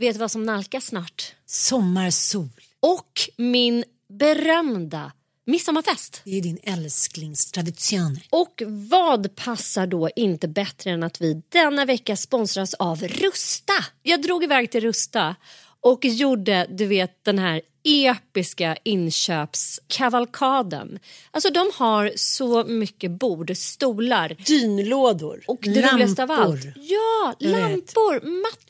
vet du vad som nalkas snart? Sommarsol. Och min berömda midsommarfest. Det är din älsklingstradition. Och vad passar då inte bättre än att vi denna vecka sponsras av Rusta? Jag drog iväg till Rusta och gjorde, du vet, den här episka inköpskavalkaden. Alltså de har så mycket bord, stolar Dynlådor. och det roligaste av allt. Ja, Jag vet. lampor, mattor.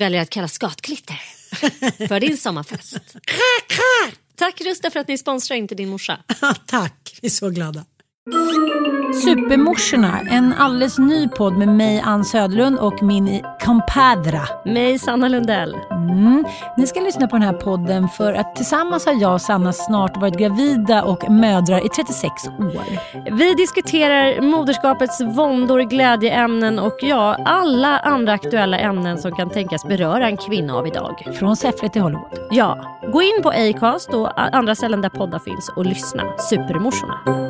väljer att kalla skatklitter för din sommarfest. Tack Rusta för att ni sponsrar Inte din morsa. Tack, vi är så glada. Supermorsorna, en alldeles ny podd med mig Ann Söderlund och min compadra. Mig Sanna Lundell. Mm. Ni ska lyssna på den här podden för att tillsammans har jag och Sanna snart varit gravida och mödrar i 36 år. Vi diskuterar moderskapets våndor, glädjeämnen och ja, alla andra aktuella ämnen som kan tänkas beröra en kvinna av idag. Från Säffle till Hollywood. Ja, gå in på Acast och andra ställen där poddar finns och lyssna. Supermorsorna.